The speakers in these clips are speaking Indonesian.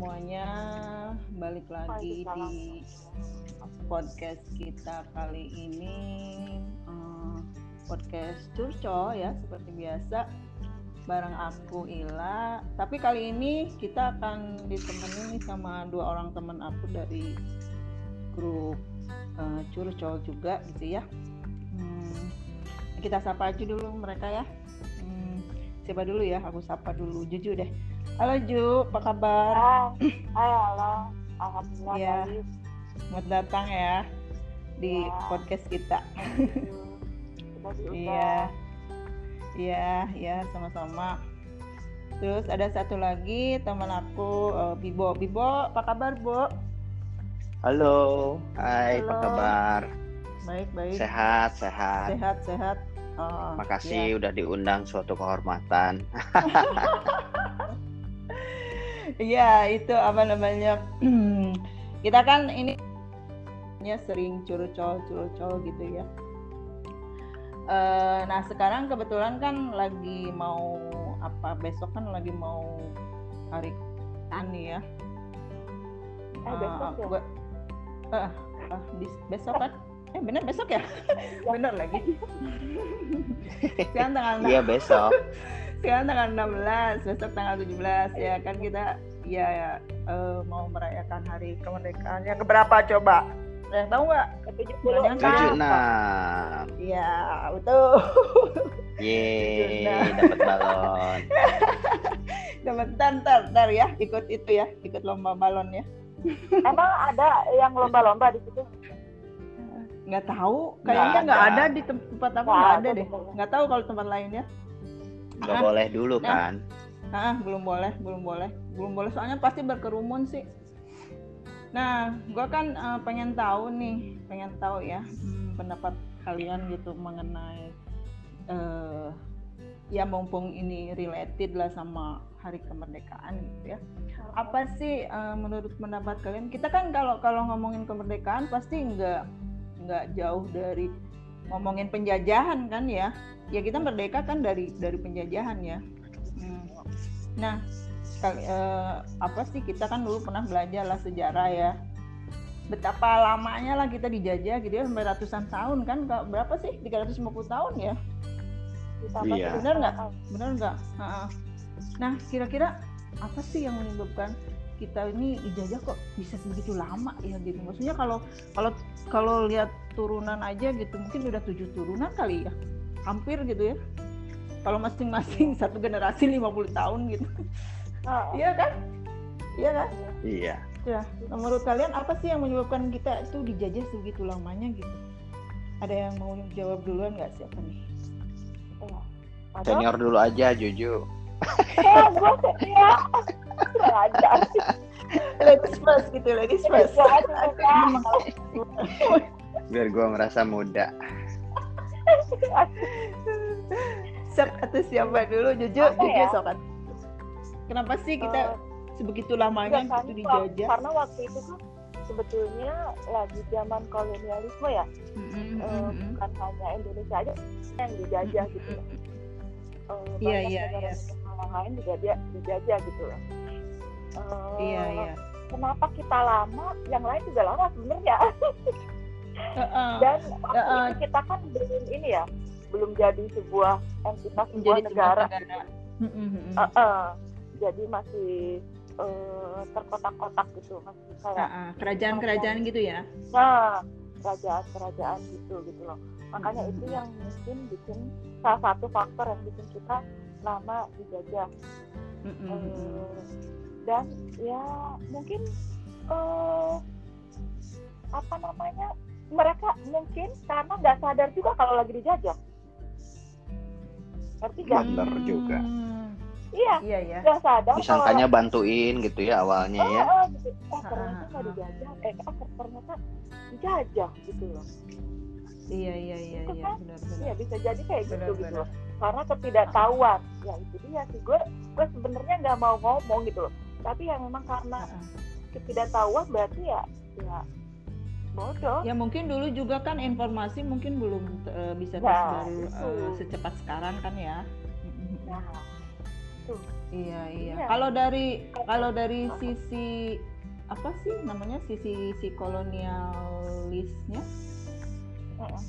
semuanya, balik lagi di podcast kita kali ini uh, podcast curcol ya seperti biasa bareng aku Ila. Tapi kali ini kita akan ditemani sama dua orang teman aku dari grup uh, curcol juga gitu ya. Hmm, kita sapa aja dulu mereka ya. Hmm, siapa dulu ya? Aku sapa dulu. Jujur deh. Halo Ju, apa kabar? Hai, hai halo. Alhamdulillah ya. baik. Selamat datang ya di Ya. podcast kita. Iya. Iya, iya sama-sama. Terus ada satu lagi teman aku eh, Bibo. Bibo, apa kabar, Bo? Halo, hai, Halo. apa kabar? Baik, baik. Sehat, sehat. Sehat, sehat. Oh, Makasih udah diundang suatu kehormatan. Iya, itu apa namanya? kita kan ini nya sering curcol curcol gitu ya. Eh, nah sekarang kebetulan kan lagi mau apa besok kan lagi mau hari tani ya. Eh, besok ya? gua- ah, bis- besok kan? Eh bener besok ya? bener lagi. sekarang tanggal Iya besok. sekarang tanggal 16 besok tanggal 17 ya kan kita ya, ya, eh, mau merayakan hari kemerdekaan yang keberapa coba yang tahu nggak Ke-76. Jangan Tujuh Apa? enam. iya betul Yeay, dapat balon. dapat ntar, ntar ntar ya ikut itu ya ikut lomba balon ya Emang ada yang lomba-lomba di situ? nggak tahu kayaknya Nggak nggak ada. ada. di tempat aku Nggak nggak ada deh nggak tahu kalau tempat lain ya Gak Ah. boleh dulu Nah. Ah, belum boleh, belum boleh, belum boleh. Soalnya pasti berkerumun sih. Nah, gue kan eh, pengen tahu nih, pengen tahu ya hmm, pendapat kalian gitu mengenai eh ya mumpung ini related lah sama Hari Kemerdekaan gitu ya. Apa sih eh, menurut pendapat kalian? Kita kan kalau kalau ngomongin kemerdekaan pasti nggak nggak jauh dari ngomongin penjajahan kan ya. Ya kita merdeka kan dari dari penjajahan ya. Hmm. Nah, kali- eh, apa sih kita kan dulu pernah belajar lah sejarah ya. Betapa lamanya lah kita dijajah gitu ya sampai ratusan tahun kan? Berapa sih? 350 tahun ya? Ditambah Iya. Bener nggak? Bener nggak? Nah, kira-kira apa sih yang menyebabkan kita ini dijajah kok bisa sebegitu lama ya gitu? Maksudnya kalau kalau kalau lihat turunan aja gitu mungkin udah tujuh turunan kali ya, hampir gitu ya. Kalau masing-masing satu generasi 50 tahun gitu. Ah, Iya kan? Iya kan? Iya. Ya. Nah, menurut kalian apa sih yang menyebabkan kita itu dijajah sebegitu lamanya gitu? Ada yang mau jawab duluan nggak siapa nih? iya. Ada? Senior dulu aja, Juju. Eh, ya. Kurang ajar. Ladies first gitu, ladies first. Biar gua merasa muda. Sok atau siapa dulu? Jujur, Apa jujur ya? sok. Kenapa sih kita Eh, sebegitu lamanya gitu kan, dijajah? karena waktu itu tuh sebetulnya lagi zaman kolonialisme ya Mm-mm, Eh, mm-mm. bukan hanya Indonesia aja yang dijajah gitu loh. Eh, Iya, banyak iya, negara iya. lain juga dia dijajah gitu loh Eh, Iya, iya. kenapa kita lama yang lain juga lama sebenarnya Heeh. dan waktu Heeh. itu kita kan belum ini ya belum jadi sebuah entitas sebuah Menjadi negara sebuah negara. Eh, eh, jadi masih eh, terkotak-kotak gitu masih kayak Heeh, Kerajaan-kerajaan gitu ya? Nah, kerajaan-kerajaan gitu gitu loh. Makanya itu yang mungkin bikin salah satu faktor yang bikin kita lama dijajah. Mm-mm, Eh, mm-mm. dan ya mungkin eh apa namanya mereka mungkin karena nggak sadar juga kalau lagi dijajah. Ngerti nggak? Bener juga. Hmm, Iya, Iya ya. nggak sadar Disangkanya bantuin gitu ya awalnya kalau ya. oh, oh, gitu. Oh, Ah, ternyata ah, nggak ah. dijajah. Eh, oh, ternyata dijajah gitu loh. Iya iya iya Itu iya kan? benar-benar. Iya bisa jadi kayak gitu gitu Benar-benar. loh. Karena ketidaktahuan. Ya itu dia sih gue gue sebenarnya nggak mau ngomong gitu loh. Tapi ya memang karena ketidaktahuan berarti ya ya bodoh. Ya mungkin dulu juga kan informasi mungkin belum eh, bisa Nah, tersebar eh, secepat sekarang kan ya. Nah, gitu Iya, iya. Iya. Kalau dari kalau dari sisi apa sih namanya sisi si kolonialisnya Mm-mm.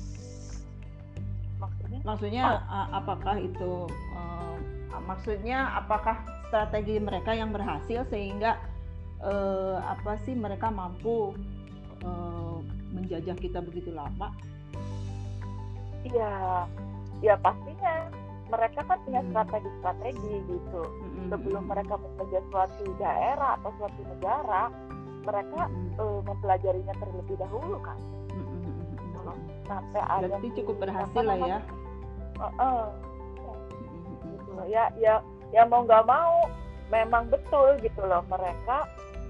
maksudnya maksudnya a- apakah itu eh, maksudnya apakah strategi mereka yang berhasil sehingga eh, apa sih mereka mampu eh, menjajah kita begitu lama? Iya ya pastinya. Mereka kan punya strategi-strategi gitu. Sebelum mereka menjajah suatu daerah atau suatu negara mereka eh, mempelajarinya terlebih dahulu kan? Sampai ada berarti cukup berhasil lah ya. eh, eh, Mm-mm, gitu. Loh. ya ya ya mau nggak mau memang betul gitu loh. Mereka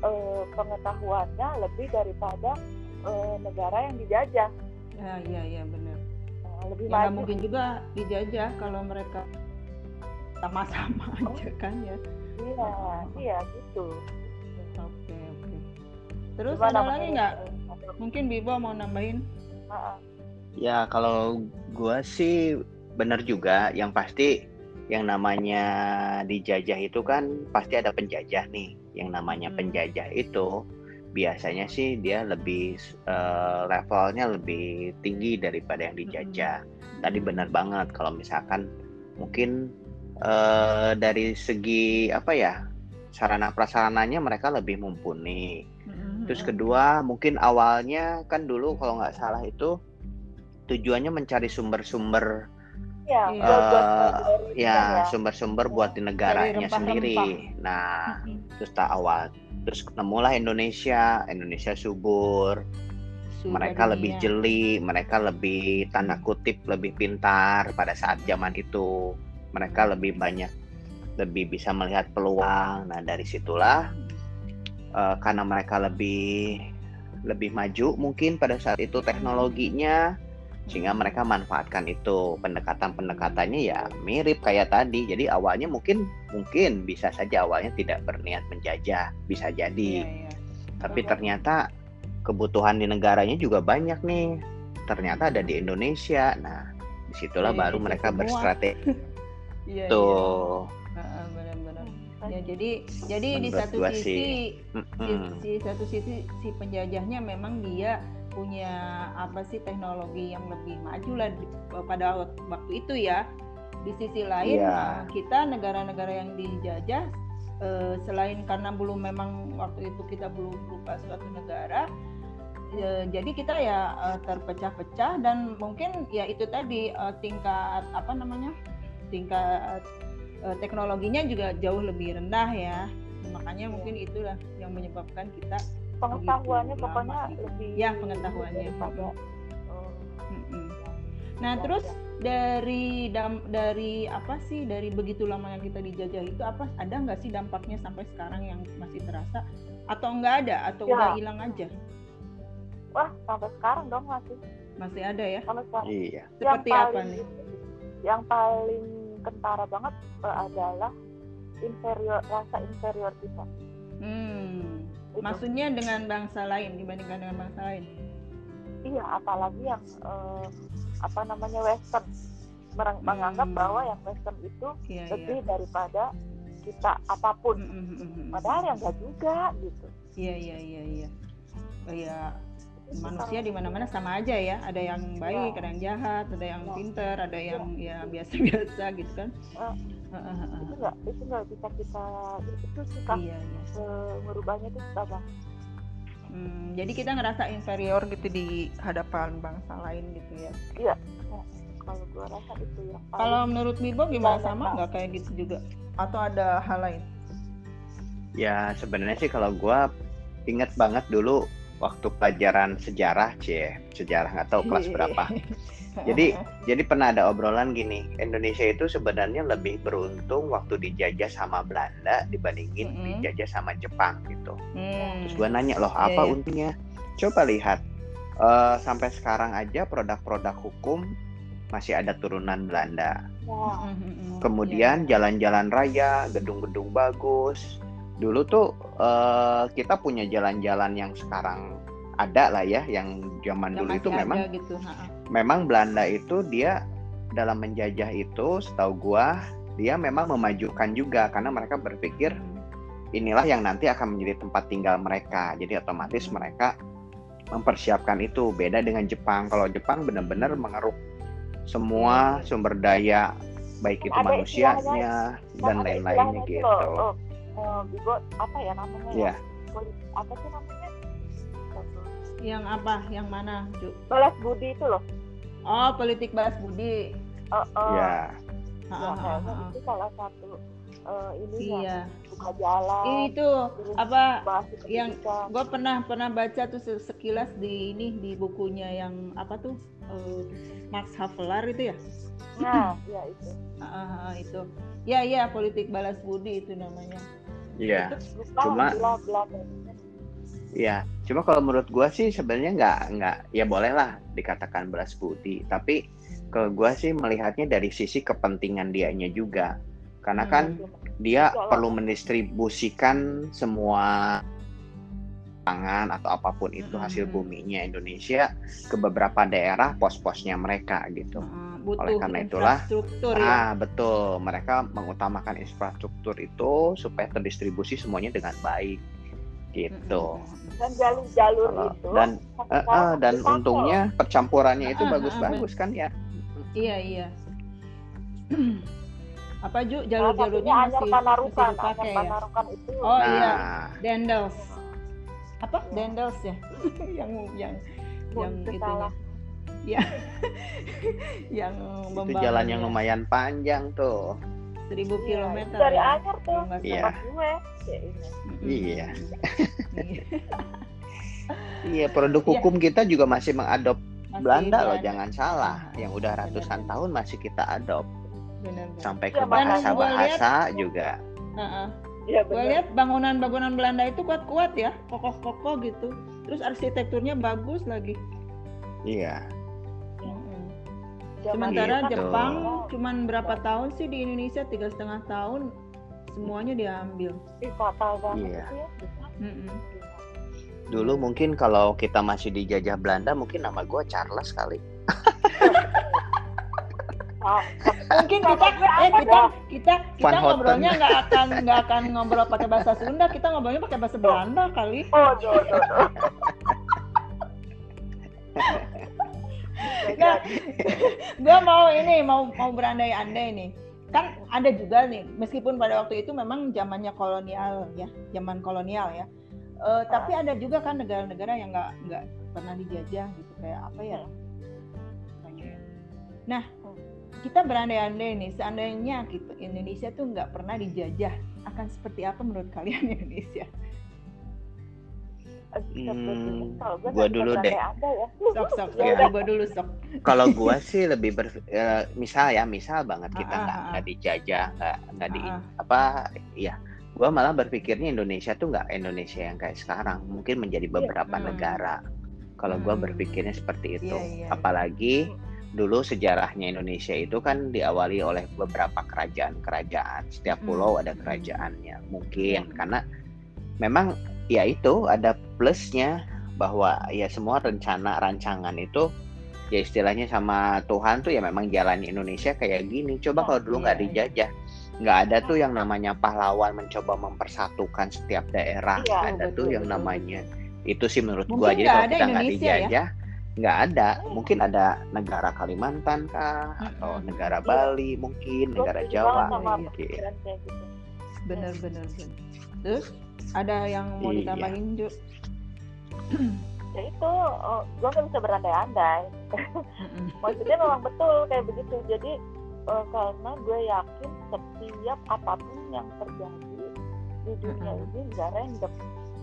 eh, pengetahuannya lebih daripada eh, negara yang dijajah ya iya iya benar Nah, lebih ya nggak maju mungkin juga dijajah kalau mereka sama-sama Oh. aja kan ya iya iya gitu oke oke terus Gimana ada lagi nggak eh, mungkin Bibo mau nambahin ah, ah. Ya kalau gua sih benar juga. Yang pasti yang namanya dijajah itu kan pasti ada penjajah nih. Yang namanya Hmm. penjajah itu biasanya sih dia lebih eh, levelnya lebih tinggi daripada yang dijajah. Tadi benar banget kalau misalkan mungkin eh, dari segi apa ya sarana prasarananya mereka lebih mumpuni. Mm-mm, Terus kedua mungkin awalnya kan dulu kalau nggak salah itu tujuannya mencari sumber-sumber ya Iya. buat buat eh, pelajari ya kan sumber-sumber buat di negaranya sendiri. Nah Mm-mm. terus tak awal terus nemulah Indonesia, Indonesia subur, mereka dunia. lebih jeli, mereka lebih tanda kutip lebih pintar pada saat zaman itu. Mereka lebih banyak lebih bisa melihat peluang. Nah dari situlah eh, karena mereka lebih lebih maju mungkin pada saat itu teknologinya sehingga mereka manfaatkan itu pendekatan pendekatannya ya mirip kayak tadi jadi awalnya mungkin mungkin bisa saja awalnya tidak berniat menjajah bisa jadi Iya, iya. tapi Betul. ternyata kebutuhan di negaranya juga banyak nih ternyata ada di Indonesia nah di situlah Di baru mereka semua. berstrategi Iya, tuh iya. Heeh, benar-benar. Hmm, Ya jadi jadi di satu sisi sih, di, di satu sisi si penjajahnya memang dia punya apa sih teknologi yang lebih maju lah di- pada waktu itu ya. Di sisi lain Iya. eh, kita negara-negara yang dijajah eh, selain karena belum memang waktu itu kita belum berupa suatu negara eh, jadi kita ya eh, terpecah-pecah dan mungkin ya itu tadi eh, tingkat apa namanya tingkat eh, teknologinya juga jauh lebih rendah ya makanya mungkin itulah yang menyebabkan kita pengetahuannya Begitu pokoknya gitu. lebih Ya, pengetahuannya. daripada, Mm-mm. Nah, terus dari dam, dari apa sih dari begitu lama yang kita dijajah itu apa ada nggak sih dampaknya sampai sekarang yang masih terasa atau nggak ada atau Ya. udah hilang aja wah sampai sekarang dong masih masih ada ya sampai sekarang iya seperti yang apa paling, nih yang paling kentara banget eh, adalah inferior rasa inferior kita hmm. Itu. maksudnya dengan bangsa lain dibandingkan dengan bangsa lain iya apalagi yang eh, apa namanya western Merang- menganggap Hmm. bahwa yang western itu iya lebih iya daripada kita apa pun Mm, mm, mm, mm. padahal yang enggak juga gitu iya iya iya iya Oh, ya Itu manusia di mana-mana sama aja ya ada yang baik Ya. ada yang jahat ada yang Ya. pinter ada yang ya biasa-biasa gitu kan Eh. Itu enggak itu enggak bisa kita itu susah iya iya eh, merubahnya itu susah banget Hmm, jadi kita ngerasa inferior gitu di hadapan bangsa lain gitu ya. kalau gua rasa itu paling Kalau menurut Bibo gimana sama nggak kayak gitu juga? Atau ada hal lain? Ya sebenarnya sih kalau gua inget banget dulu waktu pelajaran sejarah cie sejarah nggak tahu kelas berapa. Jadi jadi pernah ada obrolan gini Indonesia itu sebenarnya lebih beruntung waktu dijajah sama Belanda dibandingin Mm-mm. dijajah sama Jepang gitu. Hmm. Terus gua nanya loh Iya, apa iya. untungnya? Coba lihat eh, sampai sekarang aja produk-produk hukum masih ada turunan Belanda. Mm, mm, mm. Kemudian jalan-jalan raya, gedung-gedung bagus. Dulu tuh eh, kita punya jalan-jalan yang sekarang ada lah ya, yang zaman Yang dulu itu memang gitu. Memang Belanda itu dia dalam menjajah itu, setahu gua dia memang memajukan juga karena mereka berpikir inilah yang nanti akan menjadi tempat tinggal mereka. Jadi otomatis mereka mempersiapkan itu. Beda dengan Jepang. Kalau Jepang benar-benar mengeruk semua Iya. sumber daya baik itu Ada manusianya dan lain-lainnya gitu. loh, oh, Bigo, apa ya namanya Iya. ya? Polit- apa sih namanya? Yang apa? Yang mana, Ju? Balas budi itu loh. Oh, politik balas budi. Ya, ha, kayaknya ha. itu salah satu eh, ininya Iya. buka jalan. Itu apa yang- gue pernah pernah baca tuh se- sekilas di ini di bukunya yang apa tuh eh, Max Havelaar itu ya Nah, ya itu. Ah, itu ya ya politik balas budi itu namanya iya. Cuma- bla bla Iya, cuma kalau menurut gua sih sebenarnya nggak nggak ya bolehlah dikatakan belas budi, tapi kalau gua sih melihatnya dari sisi kepentingan dianya juga, karena Hmm. kan dia Iya lah. perlu mendistribusikan semua pangan atau apa pun itu Hmm. hasil buminya Indonesia ke beberapa daerah pos-posnya mereka gitu. Ah, butuh Oleh karena itulah, ya Ah betul, mereka mengutamakan infrastruktur itu supaya terdistribusi semuanya dengan baik gitu. Dan jalur-jalur itu dan sekarang eh, dan dipakai. untungnya percampurannya itu Ah, ah, bagus-bagus kan ya. iya iya. Apa Ju? Jalur-jalurnya satunya masih masih Panarukan, Anyar dipakai ya? Panarukan itu oh nah, iya. Dendels. Apa? Iya. Dendels ya? Yang yang yang Itu itunya. Salah. ya yang itu jalan yang ya, lumayan panjang tuh. Seribu Iya, kilometer Dari ya, Anyar tuh, Iya. gue. Ya. Iya. Iya. Iya, produk Iya. hukum kita juga masih mengadop Masih Belanda loh, jangan salah. Ah, Yang udah ratusan benar. tahun masih kita adop. Sampai Iya, ke bahasa-bahasa juga. Heeh. Iya Gue benar. lihat bangunan-bangunan Belanda itu kuat-kuat ya, kokoh-kokoh gitu. Terus arsitekturnya bagus lagi. Iya. Sementara Gitu. Jepang cuman berapa tahun sih di Indonesia tiga setengah tahun semuanya diambil. Ih, fatal banget Iya. itu ya. Dulu mungkin kalau kita masih dijajah Belanda, mungkin nama gue Charles kali. Nah, Mungkin kita eh kita kita kita Van Houten. ngobrolnya nggak akan nggak akan ngobrol pakai bahasa Sunda, kita ngobrolnya pakai bahasa Belanda kali. oh, tuh, gue mau ini mau mau berandai-andai nih. Kan ada juga nih, meskipun pada waktu itu memang zamannya kolonial ya, zaman kolonial ya. Eh, tapi ada juga kan negara-negara yang nggak nggak pernah dijajah gitu kayak apa ya? Nah, kita berandai-andai nih, seandainya gitu Indonesia tuh nggak pernah dijajah, akan seperti apa menurut kalian Indonesia? Hmm, gue dulu deh. ya. Sok sok, sok Ya. gue dulu sok. Kalau gua sih lebih ber, eh, misal ya, misal banget kita Ah, ah, nggak ah. nggak dijajah, nggak nggak di Ah, ah. apa, ya. Gua malah berpikirnya Indonesia tuh nggak Indonesia yang kayak sekarang, mungkin menjadi beberapa Hmm. negara. Kalau gua Hmm. berpikirnya seperti itu, Iya, iya, apalagi dulu sejarahnya Indonesia itu kan diawali oleh beberapa kerajaan-kerajaan. Setiap Hmm. pulau ada kerajaannya, mungkin Hmm. karena memang ya itu ada plusnya bahwa ya semua rencana rancangan itu ya istilahnya sama Tuhan tuh ya memang jalan Indonesia kayak gini. Coba kalau dulu nggak dijajah, nggak ada tuh yang namanya pahlawan mencoba mempersatukan setiap daerah. Iya, ada tuh betul, yang betul, namanya itu sih menurut Mungkin gua. Jadi nggak kalau kita nggak ya? dijajah, nggak ada. Mungkin ada negara Kalimantan kah, atau Mm-mm. negara Iya. Bali mungkin, negara Jawa. Iya. pikiran kayak gitu. Bener bener bener. Terus ada yang mau Iya. ditambahin Ju? Ya itu, oh, gue nggak bisa berandai-andai. Maksudnya memang betul kayak begitu. Jadi eh, karena gue yakin setiap apa pun yang terjadi di dunia ini nggak random.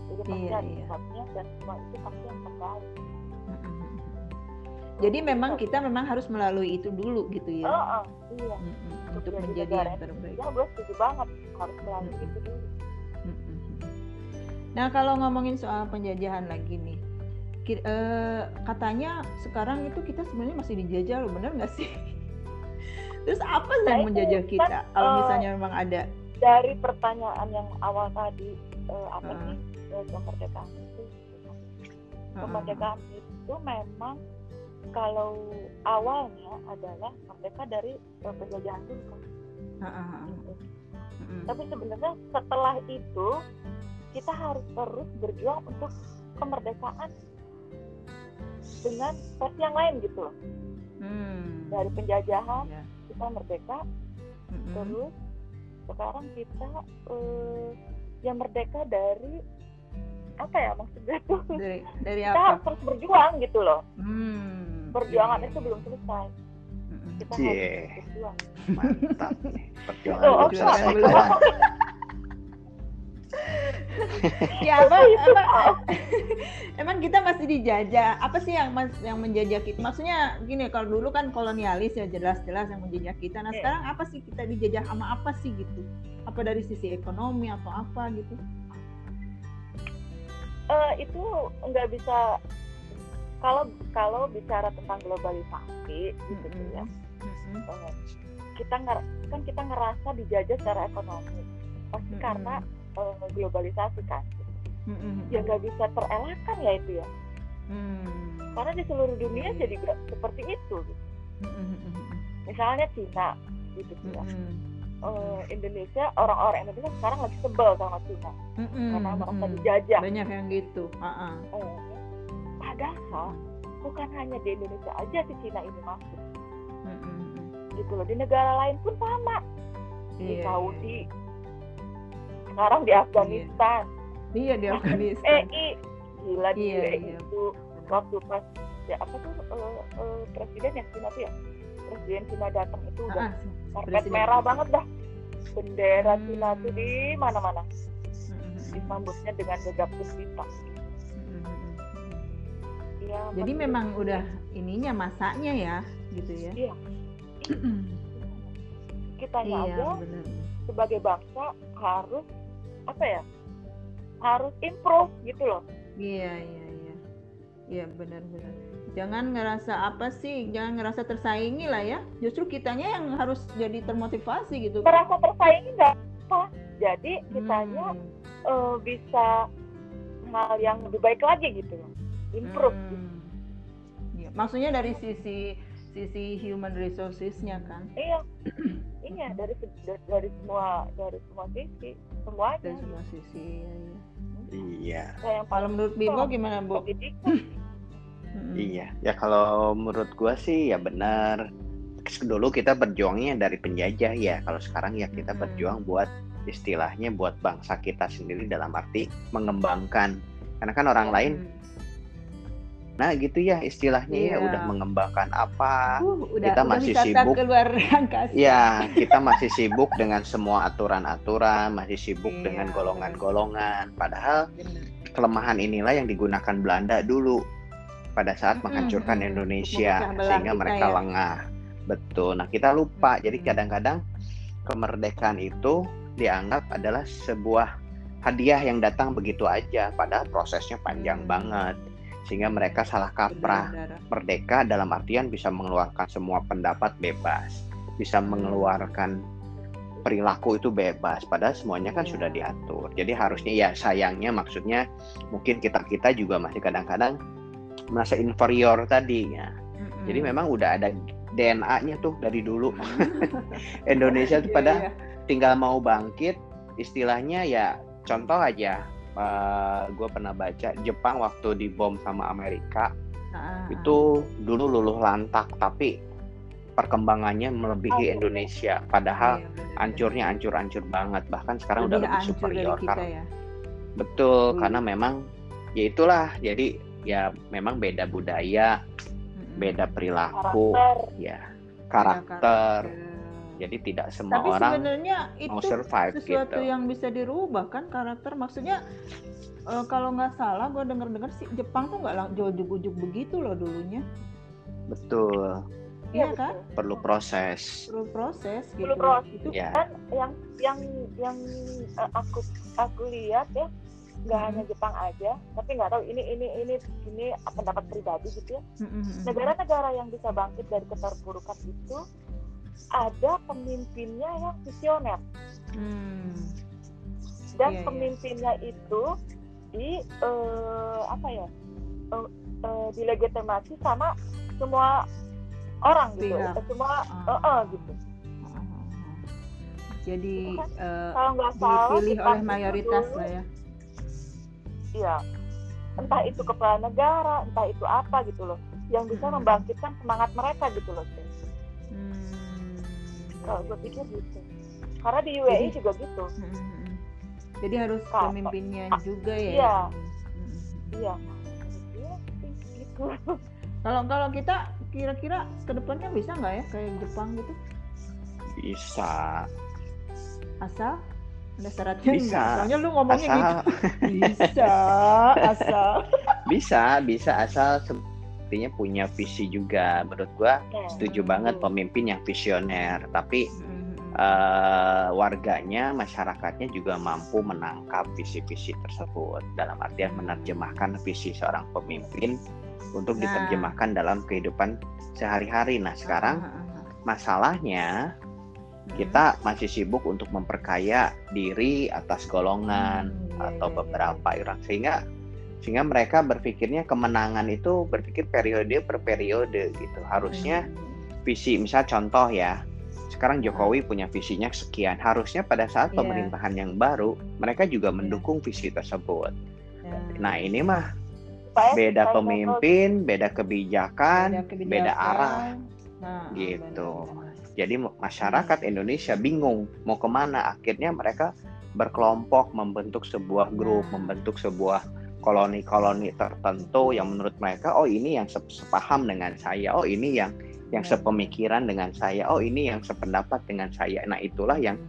Jadi pasti Iya, ada iya. sebabnya dan semua itu pasti yang terbaik. Jadi memang kita memang harus melalui itu dulu gitu ya. Oh, oh, iya. Mm-mm. Untuk Untuk jadi menjadi yang terbaik. Ya gue setuju banget harus melalui Mm-mm. itu dulu. Nah kalau ngomongin soal penjajahan lagi nih, ki- eh, katanya sekarang itu kita sebenarnya masih dijajah loh, bener nggak sih? Terus apa sih Nah, yang menjajah kan, kita? Kalau eh, misalnya memang ada, Dari pertanyaan yang awal tadi eh, apa Heeh. sih eh, kemerdekaan itu? Heeh. Kemerdekaan itu memang kalau awalnya adalah merdeka dari eh, penjajahan dulu kan. Ah, ah, ah. gitu. Mm-mm. tapi sebenarnya setelah itu kita harus terus berjuang untuk kemerdekaan dengan versi yang lain gitu loh Hmm. dari penjajahan Ya. kita merdeka Mm-mm. terus sekarang kita eh, yang merdeka dari apa ya maksudnya tuh Dari dari kita apa? harus terus berjuang gitu loh Hmm. perjuangan Iya, itu iya, belum selesai Mm-mm. kita Cie. harus terus berjuang Mantap nih. Perjuangan Oh, belum selesai. Ya apa, apa emang kita masih dijajah. Apa sih yang mas, yang menjajah kita? Maksudnya gini, kalau dulu kan kolonialis ya jelas-jelas yang menjajah kita. Nah Iya. sekarang apa sih kita dijajah sama apa sih gitu? Apa dari sisi ekonomi atau apa gitu? Eh, itu nggak bisa kalau kalau bicara tentang globalisasi gitu tuh ya Mm-mm. eh, kita kan kita ngerasa dijajah secara ekonomi pasti Mm-mm. karena eh, globalisasi kan Mm-mm. ya nggak bisa terelakkan ya itu ya Hmm. karena di seluruh dunia Iya. jadi seperti itu gitu. Mm-mm. misalnya Cina gitu ya Mm-mm. Eh, Indonesia orang-orang Indonesia sekarang lagi sebel sama Cina Mm-mm. karena merasa Mm-mm. dijajah banyak yang gitu. Ah. Eh, padahal bukan hanya di Indonesia aja si Cina ini masuk Mm-mm. gitu loh di negara lain pun sama di Iya, Saudi sekarang di Afghanistan Iya di Bahkan Afghanistan. EI gila di Iya, iya. itu waktu pas ya apa tuh eh, eh, presiden yang Cina tuh ya presiden Cina datang itu udah Ah, karpet merah banget dah bendera Hmm. Cina tuh di mana-mana Mm-mm. disambutnya dengan gegap gempita Mm-mm. ya Jadi memang udah ininya masanya ya, gitu ya. Iya. kitanya iya, aja benar. sebagai bangsa harus apa ya harus improve gitu loh Iya, iya, iya. Iya, benar-benar. Jangan ngerasa apa sih, jangan ngerasa tersaingi lah ya. Justru kitanya yang harus jadi termotivasi gitu. merasa tersaingi nggak apa jadi kitanya Hmm. eh, bisa hal yang lebih baik lagi gitu loh improve gitu. Hmm. Iya, maksudnya dari sisi sisi human resources-nya kan. iya iya dari, dari dari semua dari semua sisi semuanya Dari semua sisi. Iya, iya. Iya. Nah, yang Kalau paling menurut Bimo gimana, Bu? Iya, ya kalau menurut gua sih ya benar. Dulu kita berjuangnya dari penjajah ya. Kalau sekarang ya kita berjuang buat istilahnya buat bangsa kita sendiri dalam arti mengembangkan. Karena kan orang lain, Hmm. nah gitu ya istilahnya ya Iya. udah mengembangkan apa. Uh, udah, Kita udah masih sibuk. ke luar angkasa. Ya, kita masih sibuk dengan semua aturan-aturan, masih sibuk Iya, dengan golongan-golongan. Padahal Bener. kelemahan inilah yang digunakan Belanda dulu pada saat Mm-mm, menghancurkan. Indonesia sehingga mereka ya. lengah. Betul. Nah, kita lupa. Jadi Mm. kadang-kadang kemerdekaan itu dianggap adalah sebuah hadiah yang datang begitu aja padahal prosesnya panjang Hmm. banget. Sehingga mereka salah kaprah. Merdeka dalam artian bisa mengeluarkan semua pendapat bebas, bisa mengeluarkan perilaku itu bebas padahal semuanya kan Iya. sudah diatur. Jadi harusnya ya sayangnya maksudnya mungkin kita-kita juga masih kadang-kadang merasa inferior tadi ya. Mm-mm. Jadi memang udah ada DNA-nya tuh dari dulu. Indonesia tuh pada iya. tinggal mau bangkit, istilahnya ya contoh aja. Gue pernah baca Jepang waktu dibom sama Amerika ah, itu dulu luluh lantak tapi perkembangannya melebihi Oh, Indonesia. ah. Padahal Iya, bener-bener. hancur-nya hancur-hancur banget. Bahkan sekarang udah lebih hancur dari superior kita karena ya. betul Hmm. karena memang ya itulah jadi ya memang beda budaya, beda perilaku, karakter ya Beda karakter. Jadi tidak semua Tapi orang sebenarnya mau itu survive sesuatu gitu. yang bisa dirubah kan karakter maksudnya eh, kalau nggak salah gue denger dengar sih Jepang tuh nggak lang- ujuk-ujuk begitu loh dulunya Betul, iya betul. kan perlu proses. perlu proses gitu Perlu proses. itu Ya. kan yang yang yang eh, aku aku lihat ya nggak Hmm. hanya Jepang aja tapi nggak tahu ini ini ini ini pendapat pribadi gitu ya negara-negara yang bisa bangkit dari keterpurukan itu ada pemimpinnya yang visioner Hmm. dan Iya, iya. pemimpinnya itu di eh, apa ya eh, eh, dilegitimasi sama semua orang gitu Pihak. Semua Ah. eh, eh, gitu jadi Itu kan eh, kalau nggak salah dipilih di oleh mayoritas itu, lah ya iya entah itu kepala negara entah itu apa gitu loh yang bisa Hmm. membangkitkan semangat mereka gitu loh Cin. Kalau gue pikir gitu. Karena di UAE Jadi- juga gitu. Jadi harus pemimpinnya ah, juga ya? iya. Hmm. iya. Iya gitu. Kalau kalau kita kira-kira ke depannya bisa nggak ya? Kayak Jepang gitu? Bisa, asal ada syaratnya Bisa. nggak? soalnya lu ngomongnya gitu. Asal bisa asal bisa, bisa. Asal sepertinya punya visi juga. Menurut gua Nah, setuju Hmm. banget pemimpin yang visioner, tapi Hmm, hmm, eh, warganya, masyarakatnya juga mampu menangkap visi-visi tersebut dalam artian menerjemahkan visi seorang pemimpin untuk Nah. diterjemahkan dalam kehidupan sehari-hari. Nah, sekarang ah, ah, ah. masalahnya Hmm. kita masih sibuk untuk memperkaya diri atas golongan Hmm, iya, atau iya, iya, beberapa orang sehingga sehingga mereka berpikirnya kemenangan itu berpikir periode per periode gitu. Harusnya Hmm. visi misal contoh ya sekarang Jokowi punya visinya sekian harusnya pada saat Iya. pemerintahan yang baru mereka juga mendukung visi tersebut Ya. nah ini mah beda pemimpin beda kebijakan kebijakan. beda arah Nah, gitu. jadi masyarakat Indonesia bingung mau ke mana akhirnya mereka berkelompok membentuk sebuah grup Nah. membentuk sebuah koloni-koloni tertentu yang menurut mereka oh ini yang se- sepaham dengan saya. Oh ini yang yang sepemikiran dengan saya. Oh ini yang sependapat dengan saya. Nah itulah yang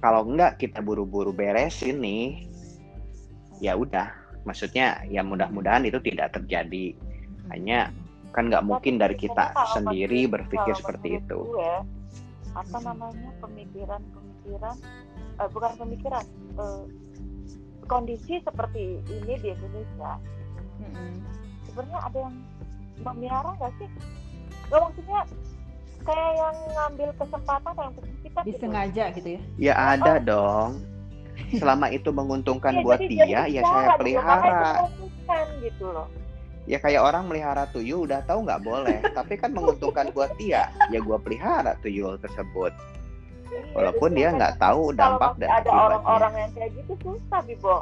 kalau enggak kita buru-buru beresin nih ya udah. Maksudnya ya mudah-mudahan itu tidak terjadi. Hanya kan nggak mungkin dari kita sendiri berpikir seperti itu. gue, apa namanya pemikiran-pemikiran eh, bukan pemikiran eh, kondisi seperti ini di Indonesia Mm-mm. sebenarnya ada yang memelihara nggak sih? Gak maksudnya kayak yang ngambil kesempatan yang kita disengaja gitu ya? Ya ada dong. Selama itu menguntungkan buat dia ya saya pelihara. gitu loh. ya kayak orang melihara tuyul udah tahu nggak boleh. Tapi kan menguntungkan buat dia. Ya gua pelihara tuyul tersebut walaupun dia nggak tahu kalau dampak dan ada akibatnya. orang-orang yang kayak gitu susah Bibo.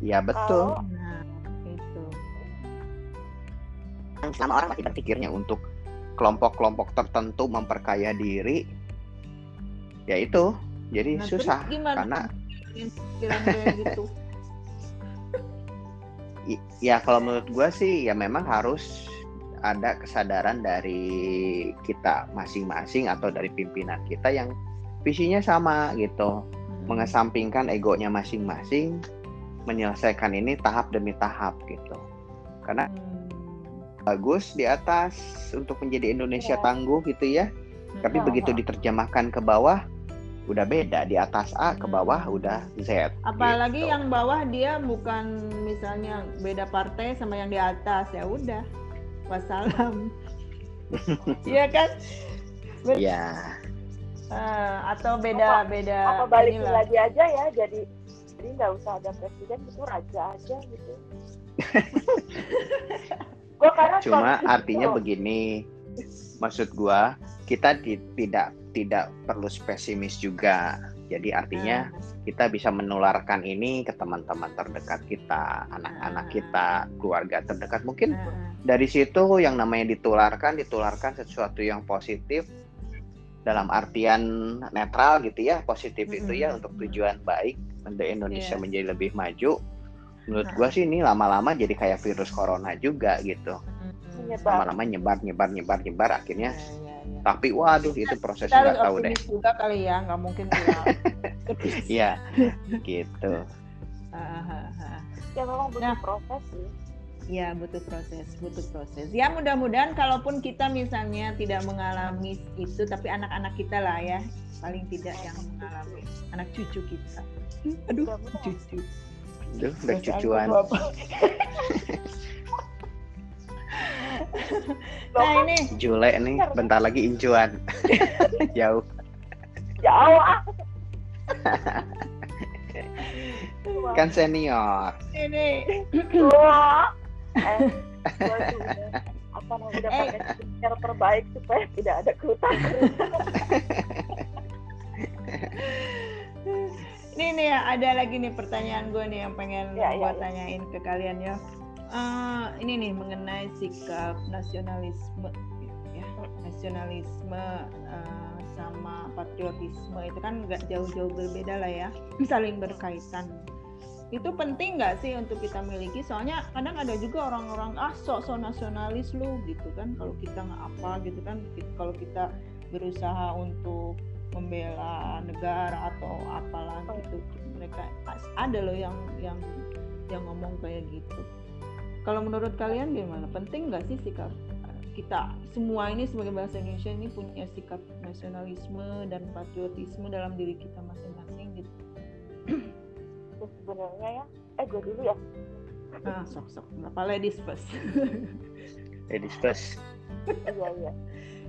ya betul. Kalau- nah itu selama orang masih berpikirnya untuk kelompok-kelompok tertentu memperkaya diri ya itu. Jadi Nah, susah karena gitu? Ya kalau menurut gua sih ya memang harus ada kesadaran dari kita masing-masing atau dari pimpinan kita yang visinya sama gitu Hmm. mengesampingkan egonya masing-masing menyelesaikan ini tahap demi tahap gitu karena Hmm. bagus di atas untuk menjadi Indonesia Ya. tangguh gitu ya tapi Hmm. begitu diterjemahkan ke bawah udah beda di atas A ke bawah udah Z apalagi gitu. yang bawah dia bukan misalnya beda partai sama yang di atas ya udah wassalam Iya kan ya Eh, atau beda Apa- beda Apa balikin inilah. lagi aja ya jadi jadi nggak usah ada presiden itu raja aja gitu. gua karena cuma artinya gitu. begini maksud gua kita ti- tidak tidak perlu pesimis juga jadi artinya Nah, kita bisa menularkan ini ke teman-teman terdekat kita anak-anak Ah. kita keluarga terdekat mungkin nah. Dari situ yang namanya ditularkan ditularkan sesuatu yang positif dalam artian netral gitu ya positif itu ya untuk tujuan baik untuk Indonesia Iya. menjadi lebih maju menurut Nah. gua sih ini lama-lama jadi kayak virus corona juga gitu Hmm. Lama-lama nyebar nyebar nyebar nyebar akhirnya Ya, ya, ya. tapi waduh itu prosesnya nggak tahu deh juga kali ya nggak mungkin iya gitu Ah, ah, ah. ya memang butuh Nah. proses sih. Ya butuh proses, butuh proses. Ya mudah-mudahan kalaupun kita misalnya tidak mengalami itu, tapi anak-anak kita lah ya, paling tidak yang mengalami. Anak cucu kita. Aduh, cucu. Duh, udah cucuan. nah ini, Jule nih bentar. lagi incuan. Jauh. Jauh ah. kan senior. Ini, Eh, apa namanya udah Eh. pakai skincare terbaik supaya tidak ada kerutan-kerutan. ini nih ada lagi nih pertanyaan gue nih yang pengen Ya, gue ya, ya. tanyain ke kalian ya. Eh, ini nih mengenai sikap nasionalisme ya nasionalisme eh, sama patriotisme itu kan nggak jauh-jauh berbeda lah ya saling berkaitan itu penting nggak sih untuk kita miliki? Soalnya kadang ada juga orang-orang ah sok-sok nasionalis lu gitu kan. Kalau kita nggak apa gitu kan kalau kita berusaha untuk membela negara atau apalah gitu mereka ada loh yang yang yang ngomong kayak gitu. Kalau menurut kalian gimana? Penting nggak sih sikap eh, kita semua ini sebagai bangsa Indonesia ini punya sikap nasionalisme dan patriotisme dalam diri kita masing-masing gitu sebenarnya ya eh gue dulu ya ah sok sok apa ladies first Ladies first. iya iya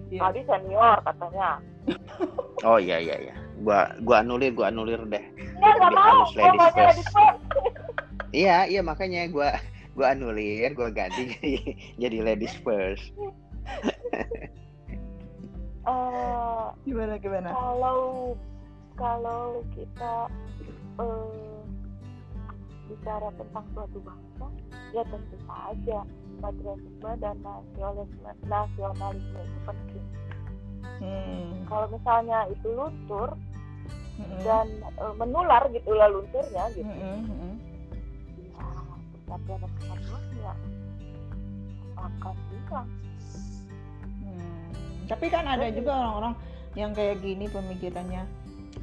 Iya. tadi senior katanya Oh iya iya iya. Gua gua anulir, gua anulir deh. Enggak, nggak Lebih mau. ladies first. ladies first. Iya, iya makanya gua gua anulir, gua ganti jadi jadi ladies first. Eh, gimana gimana kalau kalau kita eh, bicara tentang suatu bangsa, ya tentu saja patriotisme dan nasionalisme nasionalisme itu penting. hmm. Kalau misalnya itu luntur Mm-mm. dan eh, menular gitulah lunturnya gitu, mm-mm. ya persatuan dan kesatuan ya akan hilang. Hmm, Tapi kan ada juga orang-orang yang kayak gini pemikirannya,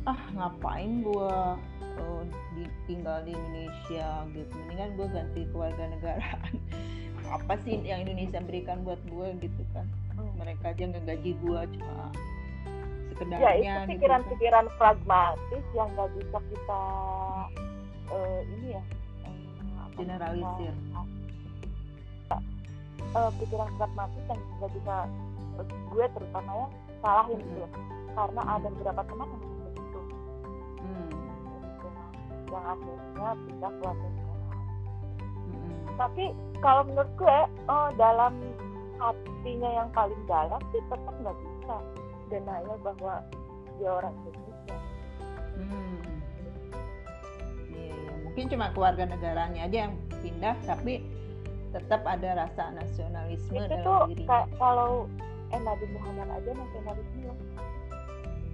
ah ngapain gua eh, di- tinggal di Indonesia gitu, mendingan gua ganti kewarganegaraan. Apa sih yang Indonesia berikan buat gua gitu kan? Hmm. Mereka aja nggak gaji gua cuma sekedarnya ya itu gitu kan. pikiran-pikiran pragmatis yang nggak bisa kita eh, ini ya eh, Generalisir. eh, pikiran pragmatis yang nggak bisa eh, gue terutama ya salahin gitu loh. karena ada beberapa teman yang begitu Hmm, gitu. Yang akhirnya pindah ke luar negara mm-mm. tapi kalau menurut gue oh, dalam hatinya yang paling dalam sih tetap nggak bisa denial bahwa dia orang Indonesia Hmm. Iya, iya. Mungkin cuma keluarga negaranya aja yang pindah, tapi tetap ada rasa nasionalisme itu tuh dalam dirinya. kayak kalau eh Nabi Muhammad aja nasionalisme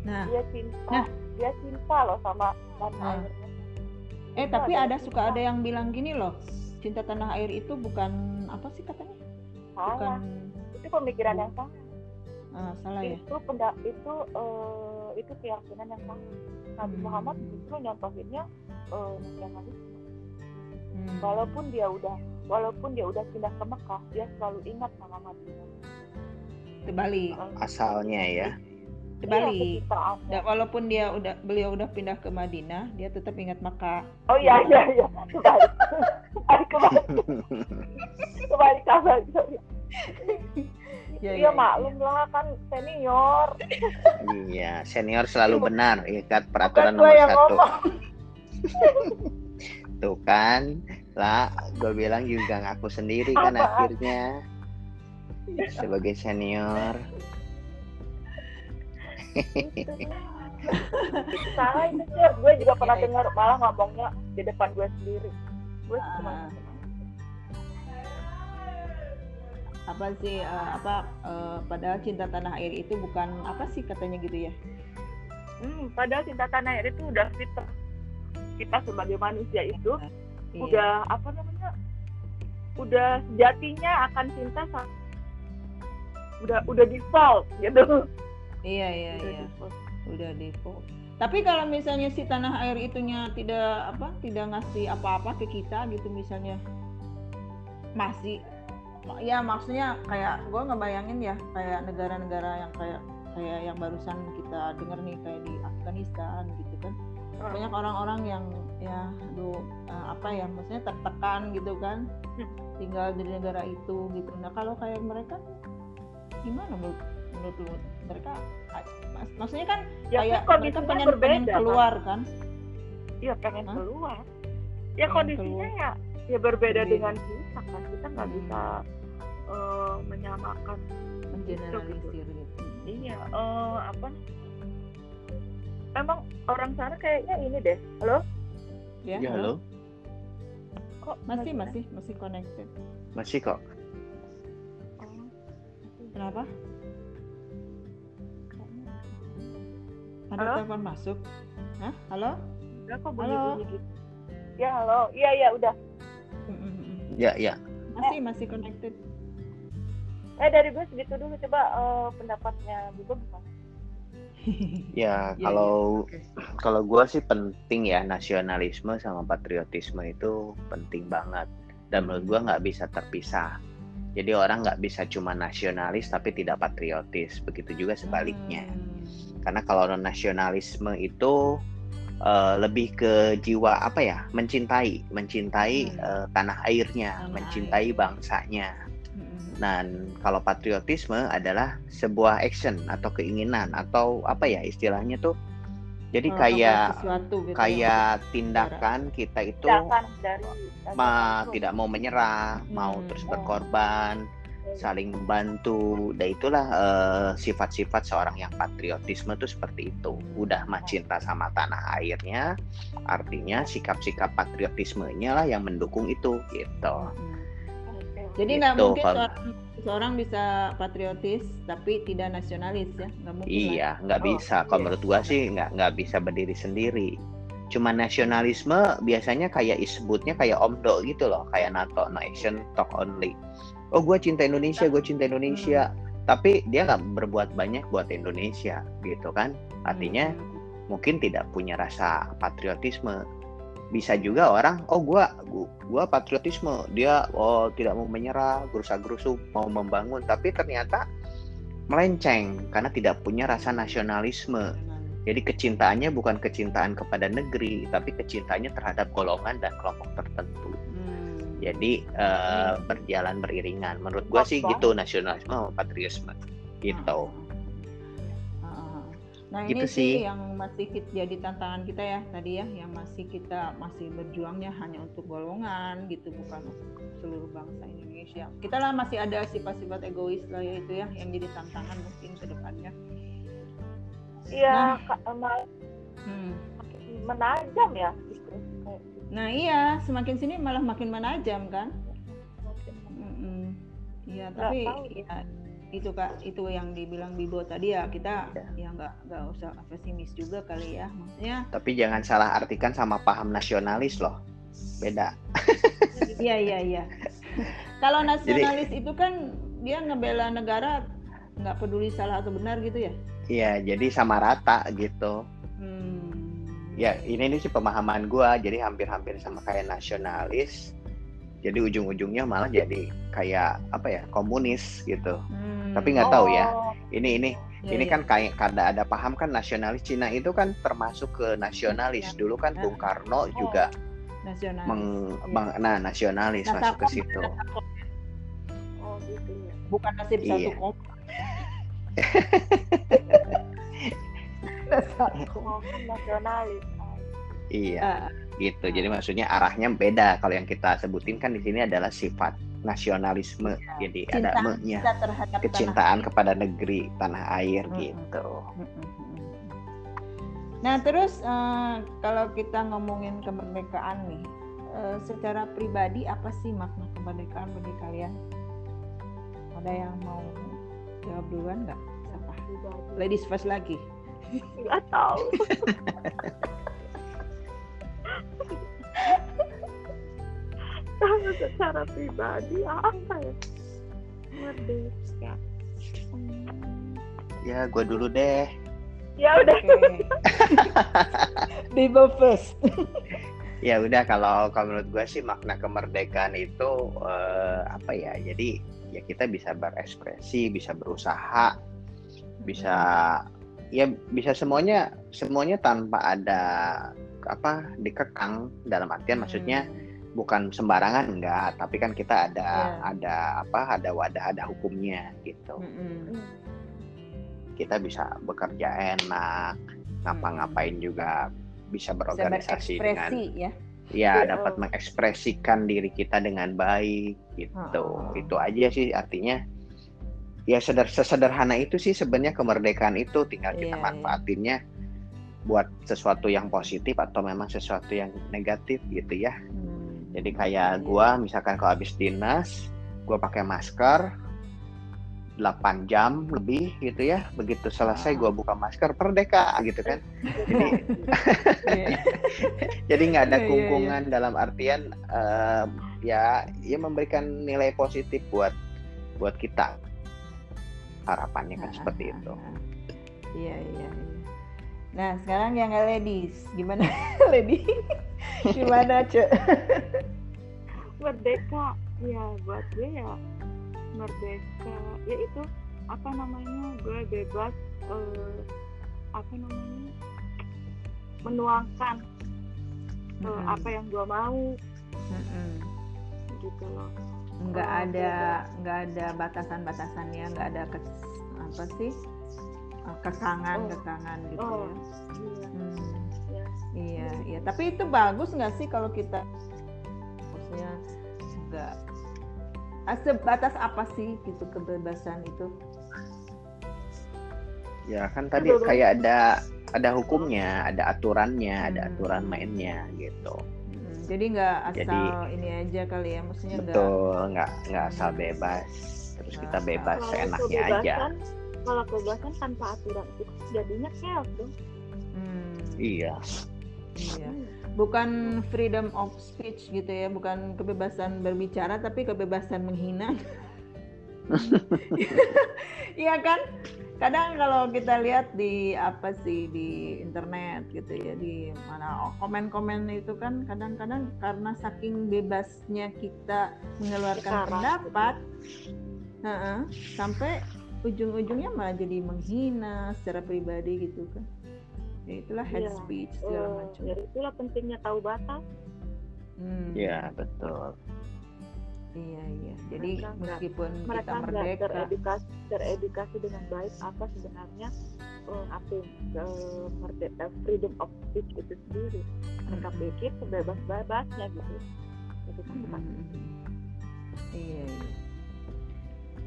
Nah, dia cinta Nah. dia cinta loh sama tanah Nah. airnya eh Itu tapi ada suka ada yang bilang gini loh, cinta tanah air itu bukan apa sih katanya? Bukan salah itu pemikiran yang salah ah, salah ya. itu penda itu eh, itu keyakinan yang salah Nabi Hmm. Muhammad justru nyontohinnya eh, nasionalisme Hmm. walaupun dia udah walaupun dia udah pindah ke Mekah dia selalu ingat sama Madinah Terbalik, Asalnya ya. Terbalik. Iya, kecintaannya. Da- walaupun dia udah beliau udah pindah ke Madinah, dia tetap ingat Makkah. oh iya iya iya kembali kembali kembali kembali sorry. Ya, Iya maklum lah kan senior Iya, senior selalu benar, ikat peraturan Bukan gue nomor satu. Tuh kan, lah, gue bilang juga ngaku sendiri kan Apaan? akhirnya sebagai senior. Salah itu Sir. gue juga pernah Iya, iya. dengar malah ngomongnya di depan gue sendiri gue Ah. cuma Apa sih eh, apa eh, padahal cinta tanah air itu bukan apa sih katanya gitu ya? hmm, padahal cinta tanah air itu udah kita kita sebagai manusia itu Iya. udah apa namanya udah sejatinya akan cinta sama udah udah default gitu Iya iya Udah iya. default. udah default. Tapi kalau misalnya si tanah air itunya tidak apa, tidak ngasih apa-apa ke kita gitu misalnya masih ya maksudnya kayak gue ngebayangin ya kayak negara-negara yang kayak kayak yang barusan kita dengar nih kayak di Afghanistan gitu kan banyak orang-orang yang ya aduh eh, apa ya maksudnya tertekan gitu kan Hmm. tinggal di negara itu gitu nah kalau kayak mereka gimana menurut menurut lu mereka mak- maksudnya kan ya kayak kan mereka pengen, berbeda pengen kan? keluar kan iya pengen Hah? keluar ya Pengen kondisinya ya ya berbeda Berbeda. dengan kita kan kita nggak Hmm. bisa eh, menyamakan mengeneralisir gitu iya eh, apa emang orang sana kayaknya ini deh halo Ya, Ya, halo. kok Masih, masih, masih connected. Masih kok. Oh, Kenapa? Ada Halo? telepon masuk? Hah? Halo? enggak kok Halo? bunyi-bunyi gitu ya halo iya iya udah. Ya, ya. Masih, masih connected. eh dari gue segitu dulu coba eh, pendapatnya Bibo gimana Ya, Iya, kalau Oke. kalau gua sih penting ya nasionalisme sama patriotisme itu penting banget dan menurut gua nggak bisa terpisah. Jadi orang nggak bisa cuma nasionalis tapi tidak patriotis. Begitu juga sebaliknya. Hmm. Karena kalau nasionalisme itu eh, lebih ke jiwa apa ya? Mencintai, mencintai Hmm. eh, tanah airnya, Tanah mencintai air. bangsanya. Mm, mm. Dan kalau patriotisme adalah sebuah action atau keinginan atau apa ya istilahnya tuh. Jadi Melakukan kayak gitu ya. kayak tindakan kita itu tindakan dari ma- tidak mau menyerah, mau Hmm. terus berkorban, saling membantu. Dan itulah eh, sifat-sifat seorang yang patriotisme itu seperti itu. Udah mah cinta sama tanah airnya, artinya sikap-sikap patriotismenya lah yang mendukung itu gitu. Jadi nggak Gitu, mungkin kalau- seorang, seorang bisa patriotis tapi tidak nasionalis ya, nggak mungkin. Iya, nggak Oh, bisa. Kalau iya. menurut gua sih nggak nggak bisa berdiri sendiri. Cuma nasionalisme biasanya kayak disebutnya kayak omdo gitu loh, kayak NATO, no action, talk only. Oh, gua cinta Indonesia, gue cinta Indonesia. Tapi dia nggak berbuat banyak buat Indonesia, gitu kan? Artinya Hmm. mungkin tidak punya rasa patriotisme. Bisa juga orang, oh gua gua, gua patriotisme, dia oh tidak mau menyerah, gerusa-gerusu mau membangun, tapi ternyata melenceng karena tidak punya rasa nasionalisme. Jadi kecintaannya bukan kecintaan kepada negeri, tapi kecintaannya terhadap golongan dan kelompok tertentu. Hmm. Jadi eh, berjalan beriringan. Menurut gua sih gitu nasionalisme patriotisme. Gitu. Ah. Nah Gitu ini sih yang masih kit- jadi tantangan kita ya tadi ya, yang masih kita masih berjuangnya hanya untuk golongan gitu, bukan untuk seluruh bangsa Indonesia. Kita lah masih ada sifat-sifat egois lah ya itu ya, yang jadi tantangan mungkin ke depannya. Iya emang Hmm. menajam ya gitu Kayak Nah iya, semakin sini malah makin menajam kan? Iya, Nggak tapi tahu. ya, itu kak itu yang dibilang Bibo tadi ya kita Ya. ya nggak nggak usah pesimis juga kali ya, maksudnya Tapi jangan salah artikan sama paham nasionalis loh. Beda. Iya iya iya. Kalau nasionalis itu kan dia ngebela negara nggak peduli salah atau benar gitu ya. Iya, jadi sama rata gitu. Hmm. Ya, ini nih sih pemahaman gua, jadi hampir-hampir sama kayak nasionalis. Jadi ujung-ujungnya malah jadi kayak apa ya, komunis gitu. Hmm. Tapi nggak tahu ya. Oh, Ini ini Iya, ini iya. kan kayak kada ada paham kan nasionalis Cina itu kan termasuk ke nasionalis. Ya. Dulu kan Ya. Bung Karno juga nasionalis. meng, Iya. meng- nah nasionalis Nah, masuk ke situ. oh gitu ya bukan nasib satu Iya. oh kan nasionalis Iya. Ah, gitu. Jadi maksudnya arahnya beda. Kalau yang kita sebutin kan di sini adalah sifat nasionalisme. Jadi ada cinta me-nya, kita terhadap kecintaan tanah. kepada negeri, tanah air Mm-mm. gitu. Mm-mm. Nah terus eh, kalau kita ngomongin kemerdekaan nih, eh, secara pribadi apa sih makna kemerdekaan bagi kalian? Ada yang mau jawab duluan nggak? Siapa? Ladies first lagi. Nggak tahu Kalau secara pribadi apa ya merdeka Hmm, Ya, gue dulu deh. ya udah. Bibo first. Ya udah kalau kalau menurut gue sih makna kemerdekaan itu eh, apa ya? Jadi ya kita bisa berekspresi, bisa berusaha, bisa ya bisa semuanya semuanya tanpa ada apa dikekang dalam artian maksudnya bukan sembarangan enggak tapi kan kita ada Iya. ada apa ada wadah ada hukumnya gitu Mm-mm. kita bisa bekerja enak ngapa-ngapain juga bisa Bisa berorganisasi dengan berekspresi ya. ya Iya. dapat mengekspresikan diri kita dengan baik gitu Heeh. itu aja sih artinya ya seder sesederhana itu sih sebenarnya kemerdekaan itu tinggal kita Iya, iya. manfaatinnya buat sesuatu yang positif atau memang sesuatu yang negatif gitu ya. Hmm. Jadi kayak gua misalkan kalau habis dinas, gua pakai masker 8 jam lebih gitu ya. Begitu selesai gua buka masker perdeka gitu kan. Jadi Iya. jadi nggak ada Iya, kungkungan dalam artian eh, ya ya memberikan nilai positif buat buat kita. Harapannya kan Ah, seperti ah, itu. ah. Iya iya. iya. Nah sekarang yang ladies, gimana lady? gimana cek? merdeka ya buat gue ya merdeka ya itu apa namanya gue bebas eh, apa namanya menuangkan eh, Mm-mm. apa yang gue mau Mm-mm. gitu loh nggak Oh, ada nggak ada batasan-batasannya nggak ada kes, apa sih eh, kekangan Oh. kekangan gitu oh ya iya Hmm, ya iya iya tapi itu bagus nggak sih kalau kita maksudnya nggak ah, sebatas apa sih gitu kebebasan itu Ya kan tadi Betul. kayak ada ada hukumnya, ada aturannya, ada Hmm. aturan mainnya gitu. Jadi nggak asal Jadi- ini aja kali ya maksudnya nggak Betul, nggak nggak asal bebas. Terus kita Nggak bebas kalau seenaknya aja. kebebasan kalau kebebasan tanpa aturan itu jadinya chaos dong Hmm, Iya. iya bukan freedom of speech gitu ya bukan kebebasan berbicara tapi kebebasan menghina iya kan kadang kalau kita lihat di apa sih di internet gitu ya di mana oh, komen-komen itu kan kadang-kadang karena saking bebasnya kita mengeluarkan Bicara, pendapat heeh, sampai ujung-ujungnya malah jadi menghina secara pribadi gitu kan ya itulah hate Iya. speech segala Eh, macam ya itulah pentingnya tahu batas Hmm, Iya, betul. Iya iya jadi Mereka meskipun kita mereka nggak merdeka teredukasi teredukasi dengan baik apa sebenarnya eh, apa yang, eh, merdeka freedom of speech itu sendiri mereka Mm-mm. pikir sebebas-bebasnya gitu itu kan bukan Hmm. Iya, iya.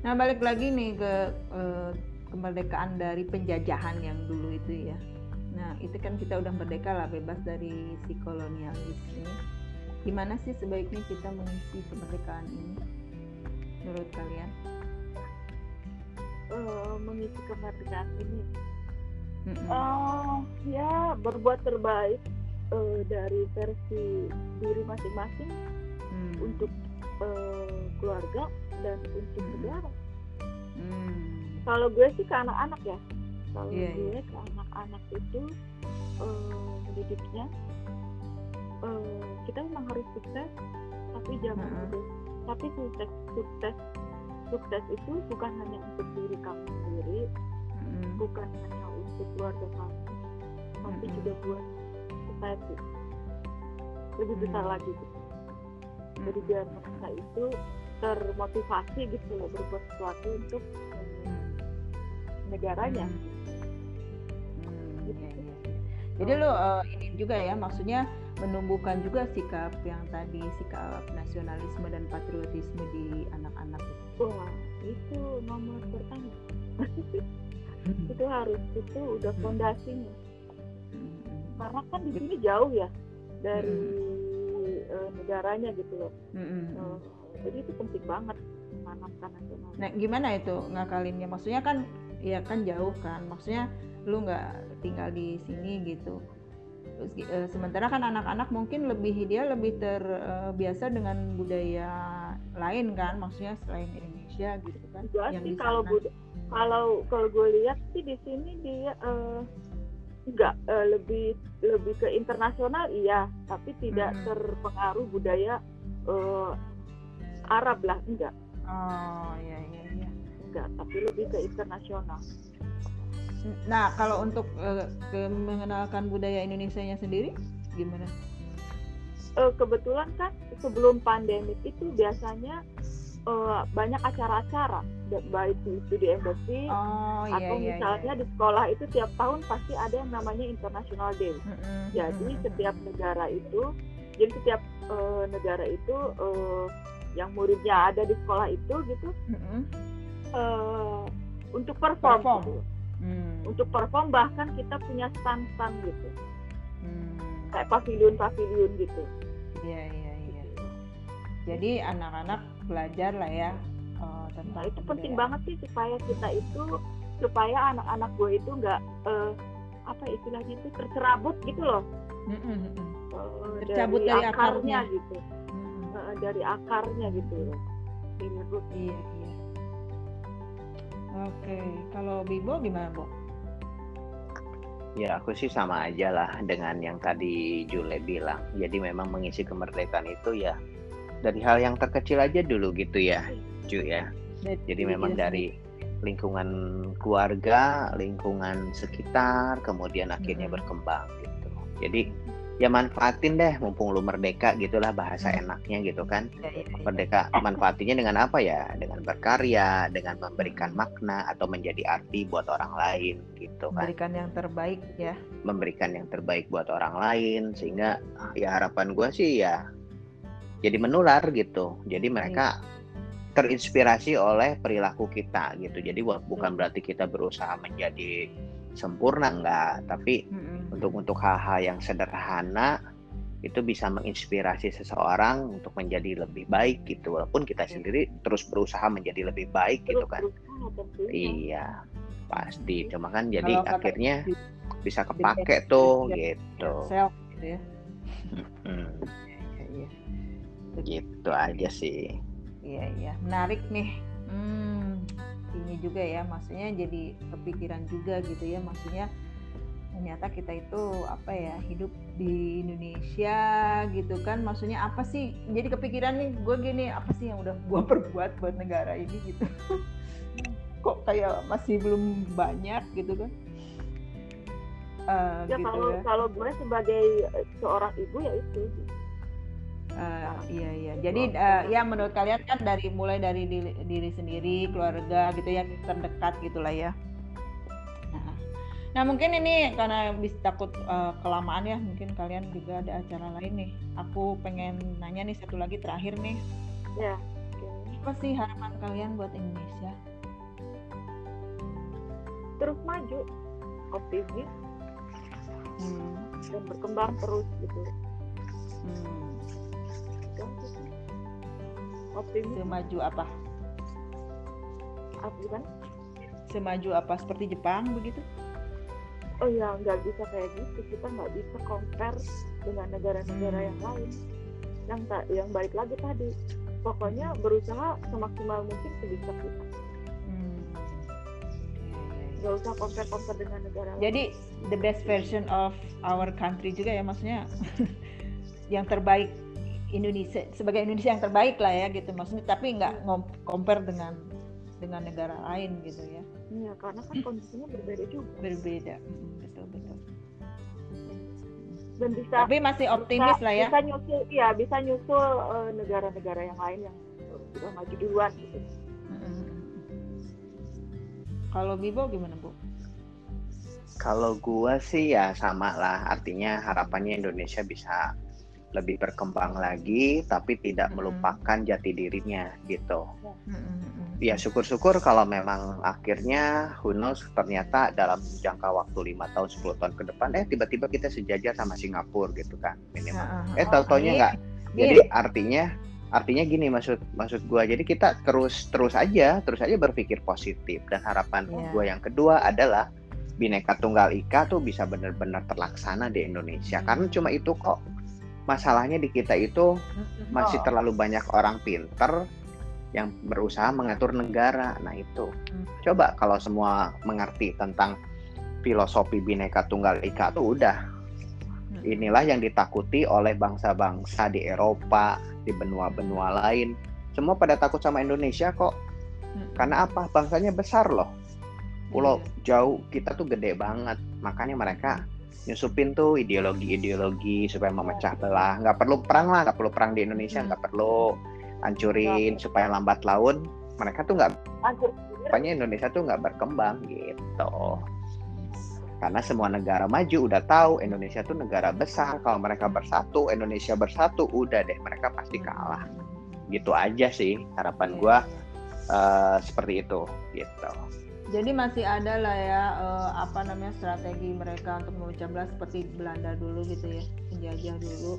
Nah, balik lagi nih ke eh, kemerdekaan dari penjajahan yang dulu itu ya. Nah, itu kan kita udah merdeka lah, bebas dari si kolonialis ini. Gimana sih sebaiknya kita mengisi kemerdekaan ini? Menurut kalian? eh, mengisi kemerdekaan ini. Eh, ya berbuat terbaik eh, dari versi diri masing-masing Hmm. untuk eh, keluarga dan untuk Mm-mm. negara Hmm. kalau gue sih ke anak-anak ya kalau Iya, gue ke anak-anak itu eh, mendidiknya eh, kita memang harus sukses tapi jangan sukses tapi sukses sukses sukses itu bukan hanya untuk diri kamu sendiri Mm-mm. bukan hanya untuk keluarga kamu tapi juga buat society lebih besar Mm. lagi gitu. jadi biar mereka itu termotivasi gitu loh berbuat sesuatu untuk Hmm. negaranya Hmm, Gitu. iya, iya, iya. Jadi lo eh, ini juga ya, maksudnya menumbuhkan juga sikap yang tadi sikap nasionalisme dan patriotisme di anak-anak itu. Wah, itu nomor pertama. itu harus itu udah Hmm. fondasinya. Hmm, Karena kan di sini jauh ya dari eh, negaranya gitu loh. Eh, jadi itu penting banget menanamkan nasional. Nah, gimana itu ngakalinnya? Maksudnya kan, ya kan jauh kan. Maksudnya lu nggak tinggal di sini gitu. Eh, sementara kan anak-anak mungkin lebih dia lebih terbiasa dengan budaya lain kan, maksudnya selain Indonesia gitu kan. Juga yang sih kalau bud- kalau kalau gue lihat sih di sini dia eh, enggak eh, lebih lebih ke internasional iya, tapi tidak Mhm. terpengaruh budaya eh, Arab lah enggak Oh iya iya iya. enggak, tapi lebih ke internasional. Nah, kalau untuk ke- mengenalkan budaya Indonesia-nya sendiri gimana? Eh, kebetulan kan sebelum pandemik itu biasanya eh, banyak acara-acara ba- baik itu di embassy Oh iya atau iya. misalnya di sekolah itu tiap tahun pasti ada yang namanya International Day. iya. Mm-mm, Jadi mm-mm, setiap negara itu, jadi setiap eh, negara itu eh, yang muridnya ada di sekolah itu gitu mm-mm. eh, untuk perform. Perform. gitu. Hmm. untuk perform bahkan kita punya stand-stand gitu Hmm. kayak pavilion-pavilion gitu Iya iya iya. Jadi anak-anak belajar lah ya eh, tentang nah itu penting kebudayaan. banget sih supaya kita itu supaya anak-anak gue itu nggak eh, apa istilahnya itu tercerabut gitu loh Mm, Tercabut dari akarnya. gitu Mm, mm. Eh, dari akarnya gitu loh. Iya iya. Oke, kalau Bibo gimana Bu? Ya, aku sih sama aja lah dengan yang tadi Jule bilang. Jadi memang mengisi kemerdekaan itu ya dari hal yang terkecil aja dulu gitu ya, Ju ya. Jadi memang dari lingkungan keluarga, lingkungan sekitar, kemudian akhirnya berkembang gitu. Jadi ya manfaatin deh, mumpung lu merdeka gitulah bahasa Mm. enaknya gitu kan. Iya, iya, iya. Merdeka manfaatinya dengan apa ya? Dengan berkarya, dengan memberikan makna atau menjadi arti buat orang lain gitu kan. Memberikan yang terbaik ya. memberikan yang terbaik buat orang lain sehingga ya harapan gue sih ya jadi menular gitu jadi mereka terinspirasi oleh perilaku kita gitu jadi bu- bukan berarti kita berusaha menjadi sempurna enggak tapi Mm, mm. Untuk untuk hal-hal yang sederhana itu bisa menginspirasi seseorang untuk menjadi lebih baik gitu. Walaupun kita Iya. sendiri terus berusaha menjadi lebih baik gitu kan. Berusaha iya pasti. Cuma kan jadi Kalau kata akhirnya di- bisa kepake tuh gitu. self gitu ya. Iya, iya. gitu aja sih. Iya iya. Menarik nih. Hmm, ini juga ya. Maksudnya jadi kepikiran juga gitu ya. Maksudnya ternyata kita itu apa ya hidup di Indonesia gitu kan maksudnya apa sih jadi kepikiran nih gue gini apa sih yang udah gue perbuat buat negara ini gitu kok kayak masih belum banyak gitu kan Eh, ya gitu kalau ya. kalau gue sebagai eh, seorang ibu ya itu Eh, iya iya. Jadi eh, ya menurut kalian kan dari mulai dari diri, diri sendiri, keluarga gitu yang terdekat gitulah ya. Nah, mungkin ini karena bisa takut eh, kelamaan ya, mungkin kalian juga ada acara lain nih. Aku pengen nanya nih satu lagi terakhir nih. ya Apa sih harapan kalian buat Indonesia? terus maju optimis Hmm, dan berkembang terus gitu hmm. Optimis Semaju apa? apa kan Semaju apa? Seperti Jepang begitu? Oh ya nggak bisa kayak gitu. Kita nggak bisa compare dengan negara-negara yang lain. Yang tak yang balik lagi tadi pokoknya berusaha semaksimal mungkin sebisa kita. Hmm. Nggak usah compare compare dengan negara lain. Jadi the best version of our country juga ya maksudnya yang terbaik Indonesia sebagai Indonesia yang terbaik lah ya gitu. Maksudnya tapi nggak compare dengan dengan negara lain gitu ya. Iya, karena kan kondisinya berbeda juga. Berbeda Mm, betul betul. Dan bisa tapi masih optimis bisa, lah ya. bisa nyusul ya bisa nyusul eh, negara-negara yang lain yang eh, sudah maju duluan gitu. Kalau Bibo gimana bu? kalau gua sih ya sama lah. Artinya harapannya Indonesia bisa lebih berkembang lagi tapi tidak Mm-mm. melupakan jati dirinya gitu Mm-mm. ya syukur-syukur kalau memang akhirnya who knows ternyata dalam jangka waktu lima tahun 10 tahun ke depan eh tiba-tiba kita sejajar sama Singapura gitu kan minimal ah, eh ah. tau-taunya Amin. nggak Amin. jadi artinya artinya gini maksud maksud gua jadi kita terus terus aja terus aja berpikir positif dan harapan Iya. gua yang kedua adalah bineka tunggal ika tuh bisa benar-benar terlaksana di Indonesia karena cuma itu kok masalahnya di kita itu masih terlalu banyak orang pinter yang berusaha mengatur negara nah itu Hmm. coba kalau semua mengerti tentang filosofi bineka tunggal ika tuh udah Mm-mm. inilah yang ditakuti oleh bangsa-bangsa di Eropa, di benua-benua lain. Semua pada takut sama Indonesia kok. Mm-mm. Karena apa? Bangsanya besar loh. Pulau Iya. jauh, kita tuh gede banget. Makanya mereka nyusupin tuh ideologi-ideologi supaya memecah belah. Nggak perlu perang lah, nggak perlu perang di Indonesia, Hmm. nggak perlu hancurin supaya lambat laun. Mereka tuh nggak, pokoknya Indonesia tuh nggak berkembang gitu. Karena semua negara maju udah tahu Indonesia tuh negara besar. Kalau mereka bersatu, Indonesia bersatu, udah deh mereka pasti kalah. Gitu aja sih harapan Iya, iya. eh, seperti itu gitu. Jadi masih ada lah ya uh, apa namanya strategi mereka untuk memecah belah seperti Belanda dulu gitu ya penjajah dulu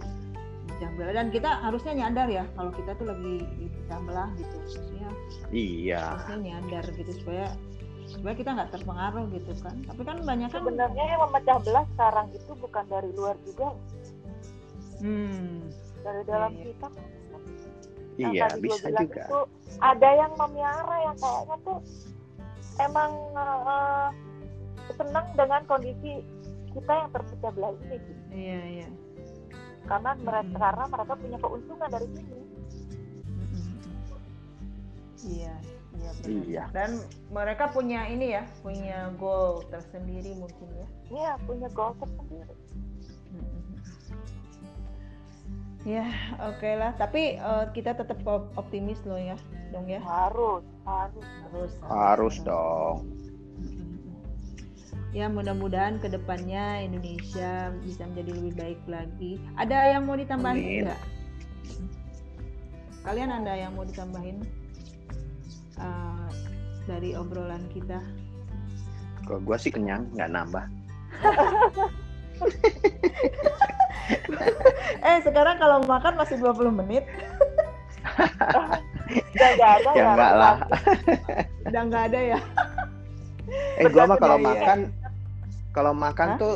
pecah belah. Dan kita harusnya nyadar ya kalau kita tuh lagi dipecah belah gitu. Maksudnya iya. harusnya nyadar gitu supaya supaya kita nggak terpengaruh gitu kan. Tapi kan banyak kan sebenarnya yang memecah belah sekarang itu bukan dari luar juga. Hmm, dari dalam Iya, iya. kita. Kan. iya yang tadi bisa juga. itu ada yang memiara yang kayaknya tuh emang eh, senang dengan kondisi kita yang terpecah belah ini gitu. iya iya karena mereka Mm-mm. karena mereka punya keuntungan dari sini iya iya benar. Iya. dan mereka punya ini ya punya goal tersendiri mungkin ya Iya punya goal tersendiri Ya, oke lah. Tapi eh, kita tetap op- optimis loh ya, dong ya. harus harus Harus. harus dong Ya, mudah-mudahan ke depannya Indonesia bisa menjadi lebih baik lagi. Ada yang mau ditambahin Amin. nggak? Kalian ada yang mau ditambahin eh, dari obrolan kita? kalau gua sih kenyang nggak nambah Eh, sekarang kalau makan masih 20 menit, udah nggak ada ya enggak lah. Udah nggak ada ya. eh gua mah kalau Iya, makan kalau makan Hah? tuh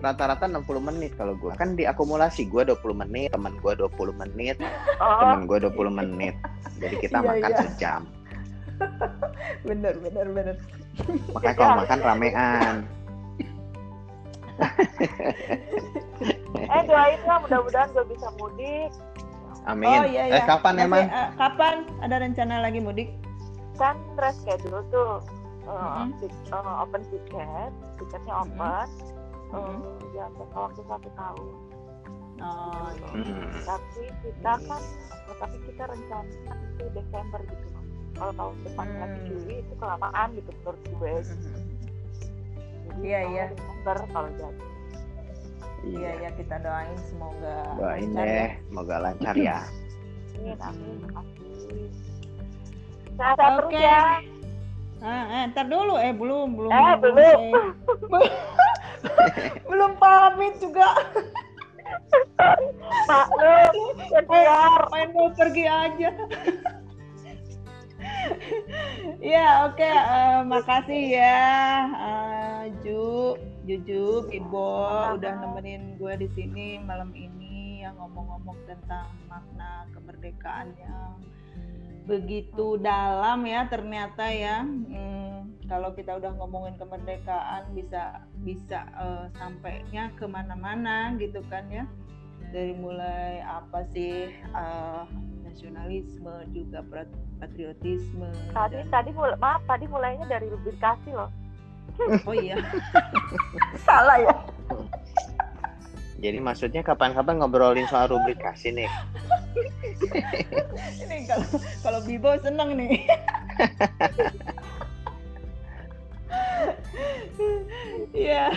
rata-rata 60 menit kalau gua. Kan diakumulasi gua 20 menit teman gua 20 menit oh, teman gua 20 menit. Jadi kita Iya, makan iya. sejam. Bener, bener, bener. makanya kalau makan ramean. Eh doain lah mudah-mudahan gue bisa mudik amin Oh iya eh iya. kapan Masih, emang eh, kapan ada rencana lagi mudik? kan reschedule tuh eh, Mm-mm. tik- eh, open tiket tiketnya Mm-mm. open Mm-mm. Eh, ya jangka waktu satu tahun Oh, iya. Hmm. tapi kita kan eh, tapi kita rencana itu Desember gitu kalau tahun depan Hmm. lagi Juli itu kelamaan gitu menurut gue jadi Iya, iya. Desember kalau jadi Iya ya kita doain semoga doain lancar deh ya. semoga lancar ya. Amin amin. Sehat terus Oke. ya. Ah, eh, ntar dulu. Eh belum belum. Eh, belum. eh. belum pamit juga. Maklum senior main mau pergi aja. Ya oke. Eh, makasih ya eh, Ju Juju Ibo udah nemenin gue di sini malam ini yang ngomong-ngomong tentang makna kemerdekaan yang begitu dalam ya ternyata ya. Hmm, kalau kita udah ngomongin kemerdekaan bisa bisa eh, sampainya ke mana-mana gitu kan ya. Dari mulai apa sih eh, nasionalisme juga pat- patriotisme tadi dan- tadi mulai maaf tadi mulainya dari lubrikasi loh oh iya. Salah ya. Jadi maksudnya kapan-kapan ngobrolin soal rubrikasi nih. Ini kalau kalau Bibo seneng nih ya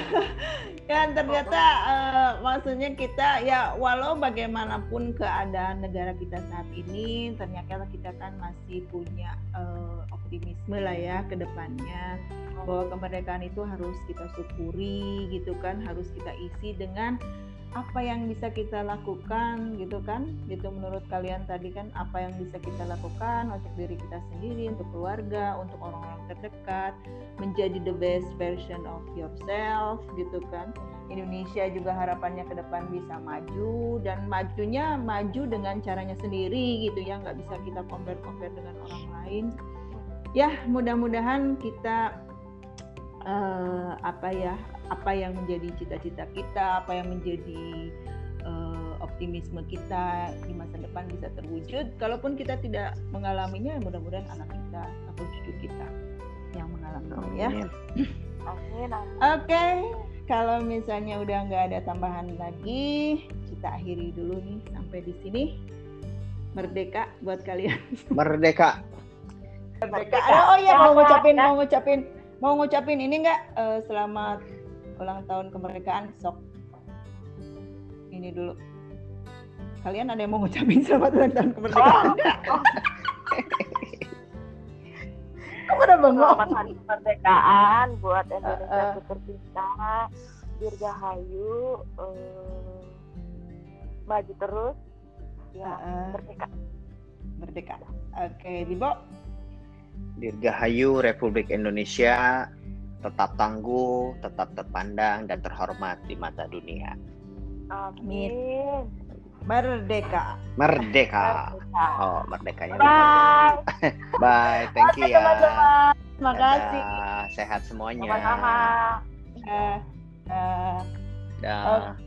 ya ternyata eh, maksudnya kita ya walau bagaimanapun keadaan negara kita saat ini ternyata kita kan masih punya eh, optimisme lah ya ke depannya. Bahwa kemerdekaan itu harus kita syukuri gitu kan harus kita isi dengan apa yang bisa kita lakukan gitu kan? Gitu menurut kalian tadi kan apa yang bisa kita lakukan untuk diri kita sendiri untuk keluarga untuk orang-orang terdekat menjadi the best version of yourself gitu kan? Indonesia juga harapannya ke depan bisa maju dan majunya maju dengan caranya sendiri gitu ya nggak bisa kita compare compare dengan orang lain. Ya mudah-mudahan kita eh, apa ya apa yang menjadi cita-cita kita apa yang menjadi eh, optimisme kita di masa depan bisa terwujud kalaupun kita tidak mengalaminya mudah-mudahan anak kita atau cucu kita yang mengalaminya ya Amin. amin amin Oke, kalau misalnya udah nggak ada tambahan lagi, kita akhiri dulu nih sampai di sini. Merdeka buat kalian. merdeka Merdeka. Oh iya mau ngucapin, mau ngucapin, mau ngucapin ini nggak eh, selamat ulang tahun kemerdekaan sok. Ini dulu. Kalian ada yang mau ngucapin selamat ulang tahun kemerdekaan nggak? Kok pada bengong? Selamat hari kemerdekaan buat Indonesia Eh, eh. ku tercinta. Dirgahayu eh, maju terus. Ya, Heeh. merdeka. Merdeka. Oke, Dibo. Dirgahayu Republik Indonesia tetap tangguh, tetap terpandang dan terhormat di mata dunia. Amin. Merdeka. Merdeka. Merdeka. Oh, merdekanya. Bye. Bye, thank you ya. Terima kasih. Sehat semuanya. Sama-sama. Eh, eh, Dah.